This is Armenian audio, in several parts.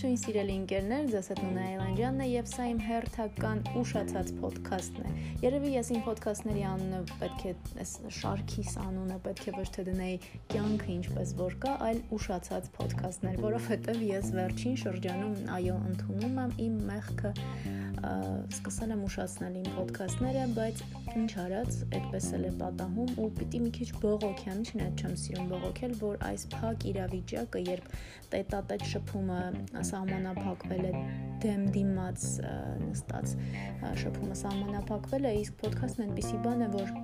Ողջույն սիրելի ընկերներ, ձեզ հետ Նունա Այլանդյանն է եւ սա իմ հերթական ուշացած ոդքասթն է։ Երևի ես իմ ոդքասթների անունը պետք է այս շարքիս անունը պետք է ոչ թե դնեի կյանքը ինչպես որ կա, այլ ուշացած ոդքասթներ, որովհետեւ ես վերջին շրջանում այո ընդունում եմ իմ մեղքը սկսել եմ ուշացնել իմ ոդքասթները, բայց ինչ արած, այդպես էլ է պատահում ու պիտի մի քիչ բողոքեմ, է չեմ սիրում բողոքել, որ այս փակ իրավիճակը, երբ տետատետ շփումը սահմանափակվել է դեմ դիմաց նստած շփումը սահմանափակվել է, իսկ ոդքասթն այնպեսի բան է, որ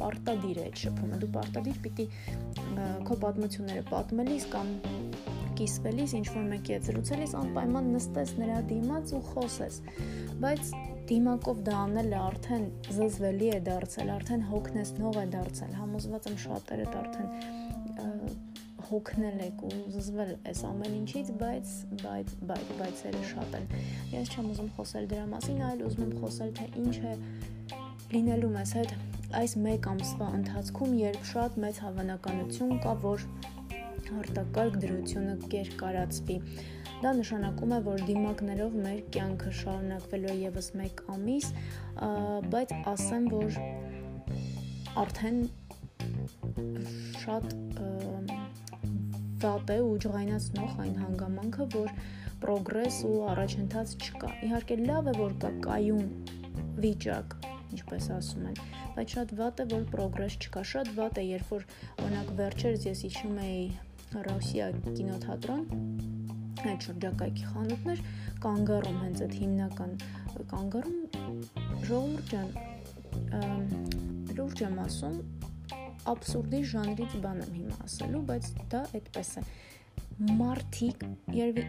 պարտադիր է այդ շփումը։ Դու պարտադիր պիտի քո պատմությունները պատմելիս կամ կիսվելիս, ինչ որ մեկի հետ զրուցելիս անպայման նստես նրա դիմաց ու խոսես։ Բայց դիմակով դա անելը արդեն զզվելի է դարձել, արդեն հոգնեցնող է դարձել։ Համոզված եմ շատերդ արդեն հոգնել եք ու զզվել այս ամեն ինչից, բայց բայց բայց բայցերը շատ են։ Ես չեմ ուզում խոսել դրա մասին, այլ ուզում եմ խոսել թե ինչ է լինելու մեզ հետ այս 1 ամսվա ընթացքում, երբ շատ մեծ հավանականություն կա, որ արտակարգ դրությունը կերկարացվի։ Դա նշանակում է, որ դիմակներով մեր կյանքը շարունակվելու է եւս 1 ամիս, բայց ասեմ, որ արդեն շատ վատ է ու ջղայնացնող այն հանգամանքը, որ պրոգրես ու առաջընթաց չկա։ Իհարկե լավ է, որ կա կայուն վիճակ, ինչպես ասում են, բայց շատ վատ է, որ պրոգրես չկա։ Շատ վատ է, երբ որ օրինակ վերջերս ես իջնում էի Ռոսիա կինոթատրոն այդ շրջակայքի խանութներ կանգառում հենց այդ հիմնական կանգառում ժողովուրդ ջան լուրջ եմ ասում абսուրդի ժանրից բան եմ հիմա ասելու, բայց դա այդպես է։ Մարտիկ երևի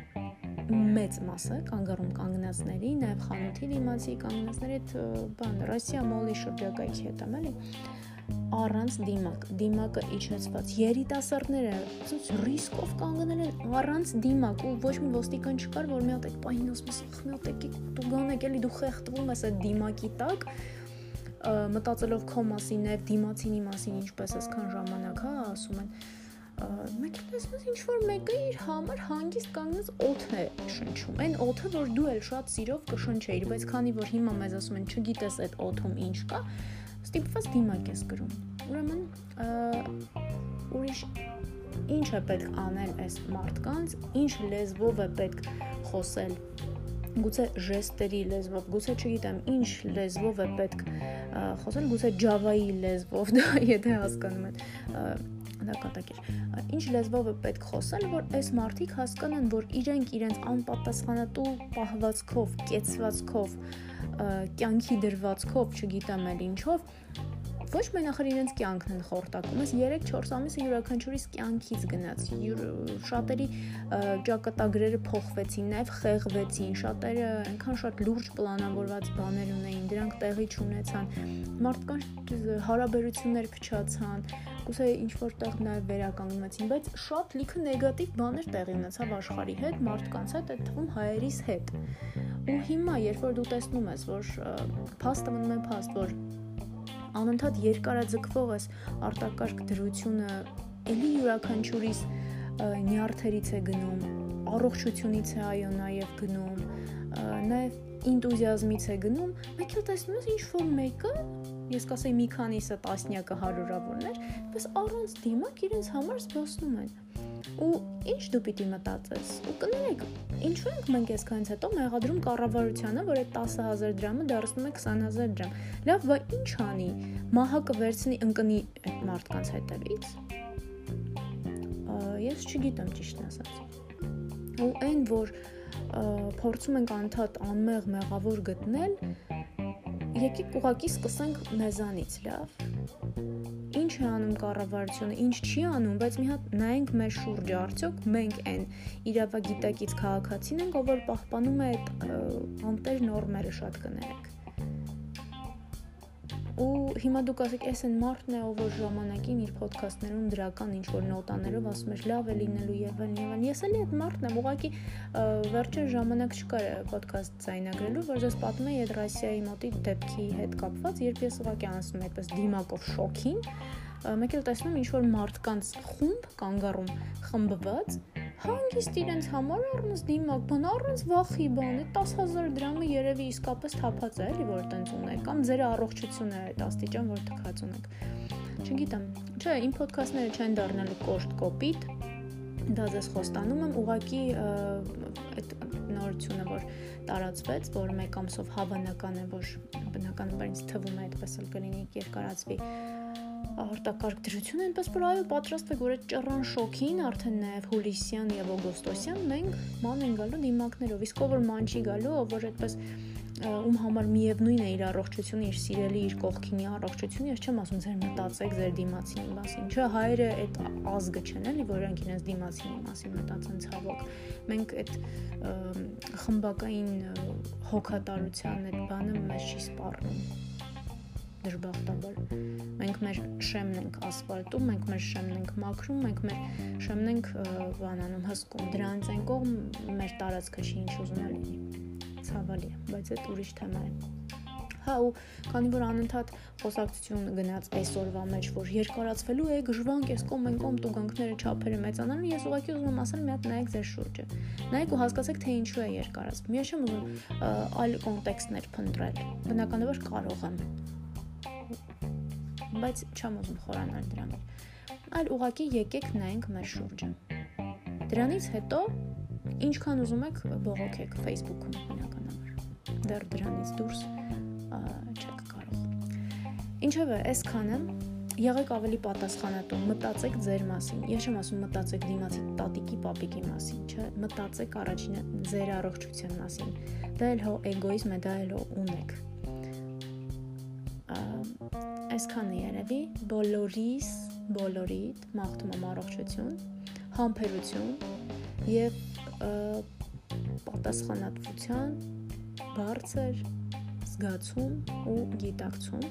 մեծ մասը կանգառում կանգնածների, նաև խանութի դիմացի կանգնածների այդ բան Ռոսիա մոլի շրջակայքի հետ եմ էլի առանց դիմակ, դիմակը իջեցված։ Երիտասարդները ցույց ռիսկով կանգնել են առանց դիմակ ու ոչ մի ոստիկան չկար, որ մի հատ այդ պահին ասում ես, «Ախ, մի հատ եկեք դու գանեք, էլի դու խեղդվում ես այդ դիմակի տակ» մտածելով քո մասին եւ դիմացինի մասին ինչպես այսքան ժամանակ, հա, ասում են մեկ տեսնես ինչ որ մեկը իր համար հանգիստ կանգնած օթ է շնչում։ Այն օթը, որ դու էլ շատ սիրով կշնչեիր, բայց քանի որ հիմա մեզ ասում են չգիտես այդ օթում ինչ կա, ստիպված դիմակ ես գրում։ Ուրեմն ուրիշ ինչ է պետք անել այս մարդկանց, ինչ լեզվով է պետք խոսել գուցե ժեստերի լեզվով, գուցե չգիտեմ, ինչ լեզվով է պետք խոսել, գուցե Java-ի լեզվով, դա եթե հասկանում եք դա կատակեր։ Ինչ լեզվով է պետք խոսել, որ այս մարդիկ հասկանան, որ իրենք իրենց անպատասխանատու պահվածքով, կեցվածքով, կյանքի դրվածքով, չգիտեմ էլ ինչով, ոչ միայն ախր իրենց կյանքն են խորտակում, այս 3-4 ամիսը յուրաքանչյուրիս կյանքից գնաց։ Շատերի ճակատագրերը փոխվեցին, նաև խեղվեցին, շատերը այնքան շատ լուրջ պլանավորված բաներ ունեին, դրանք տեղի չունեցան։ Մարդկանց հարաբերություններ փչացան, գուցե ինչ որտեղ նաև վերականգնվեցին, բայց շատ լիքը նեգատիվ բաներ տեղի ունեցավ աշխարհի հետ, մարդկանց հետ, այդ թվում հայերիս հետ։ Ու հիմա, երբ որ դու տեսնում ես, որ փաստը մնում է փաստ, որ անընդհատ երկարաձգվող այս արտակարգ դրությունը էլի յուրաքանչյուրիս նյարդերից է գնում, առողջությունից է այո նաև գնում, նաև ինտուզիազմից է գնում, մեկ էլ տեսնում ես ինչ որ մեկը, ես կասեի մի քանիսը տասնյակը հարյուրավորներ, պես առանց դիմակ իրենց համար զբոսնում են ու ինչ դու պիտի մտածես ու կներեք ինչու ենք մենք այսքանից հետո մեղադրում կառավարությանը որ այդ 10000 դրամը դարձնում է 20000 դրամ լավ բա ինչ անի մահակը վերցնի ընկնի այդ մարդկանց հետևից ես չգիտեմ ճիշտն ասած ու այն որ փորձում ենք անդադ անմեղ մեղավոր գտնել եկեք ուղակի սկսենք մեզանից լավ ինչ է անում կառավարությունը, ինչ չի անում, բայց մի հատ նայենք մեր շուրջը, արդյոք մենք այն իրավագիտակից քաղաքացին ենք, ով որ պահպանում է այդ անտեր նորմերը շատ կներեք ու հիմա դուք ասեք, էս են մարդն է, ով որ ժամանակին իր ոդքասթներում դրական ինչ որ նոտաներով ասում էր լավ է լինելու եւ այլն եւ այլն։ Ես էլի այդ մարդն եմ, ուղղակի վերջին ժամանակ չկար ոդքասթ ցայնագրելու, որ ես պատմում եմ այդ Ռասիայի մոտի դեպքի հետ կապված, երբ ես ուղղակի անցնում եմ այդպես դիմակով շոքին, մեկ էլ տեսնում ինչ որ մարդկանց խումբ կանգառում խմբված հանգիստ իրենց համար առնց դիմակ, բան առնց վախի բան, այդ 10000 դրամը երևի իսկապես թափած է, էլի որ տենց ունեք, կամ ձեր առողջությունը է այդ աստիճան, որ թքած ունեք։ Չգիտեմ, չէ, իմ ոդքասթները չեն դառնալու կոշտ կոպիտ, դա ձեզ խոստանում եմ, ուղակի այդ նորությունը, որ տարածվեց, որ մեկ ամսով հավանական է, որ բնականաբար ինձ թվում է այդպես էլ կլինի երկարացվի արտակարգ դրություն, այնպես որ այո, պատրաստ որ այդ ճռան շոքին արդեն նաև հուլիսյան եւ օգոստոսյան մենք ման են գալու դիմակներով, իսկ ով որ ման չի գալու, ով որ այդպես ում համար միևնույն է իր առողջությունը, իր սիրելի իր կողքինի առողջությունը, ես չեմ ասում ձեր մտածեք ձեր դիմացինի մասին։ Չէ, հայերը այդ ազգը չեն էլի, որոնք իրենց դիմացինի մասին մտածեն ցավոք։ Մենք այդ խմբակային հոգատարության այդ բանը մեզ չի սպառնում դժբախտաբար։ Մենք մեր շեմն ենք ասֆալտում, մենք մեր շեմն ենք մաքրում, մենք մեր շեմն ենք բանանում հսկում։ Դրանց այն կողմ մեր տարածքը չի ինչ ուզում լինի։ Ցավալի է, բայց այդ ուրիշ թեմա է։ Հա ու քանի որ անընդհատ խոսակցություն գնաց այսօրվա մեջ, որ երկարացվելու է գժվանք էս կողմ են կողմ տուգանքները չափերը մեծանալու, ես ուղղակի ուզում եմ ասել մի հատ նայեք ձեր շուրջը։ Նայեք ու հասկացեք թե ինչու է երկարացվում։ Ես չեմ ուզում այլ կոնտեքստներ փնտրել։ Բնականաբար կարող եմ բայց չեմ ուզում խորանալ դրանով։ Այլ ուղակի եկեք նայենք մեր շուրջը։ Դրանից հետո ինչքան ուզում եք բողոքեք Facebook-ում բնականաբար։ Դեռ դրանից դուրս չեք կարող։ Ինչևէ, այսքանը եղեք ավելի պատասխանատու, մտածեք ձեր մասին։ Ես չեմ ասում մտածեք դիմացի տատիկի, պապիկի մասին, չէ, մտածեք առաջինը ձեր առողջության մասին։ Դա էլ հո էգոիզմ է, դա էլ հո ունեք այսքանը երևի բոլորիս բոլորիդ մաղթում եմ առողջություն, համբերություն եւ պատասխանատվության բարձր զգացում ու գիտակցում,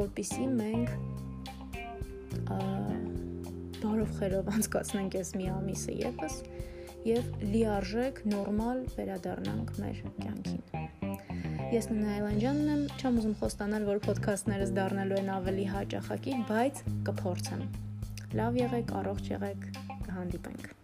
որpիսի մենք բարով խերով անցկացնենք այս մի ամիսը եւս եւ լիարժեք նորմալ վերադառնանք մեր կյանքին։ Ես Ննա Այլանջյանն եմ, չեմ ուզում խոստանալ, որ ոդքասթներս դառնալու են ավելի հաճախակի, բայց կփորձեմ։ Լավ եղեք, առողջ եղեք, կհանդիպենք։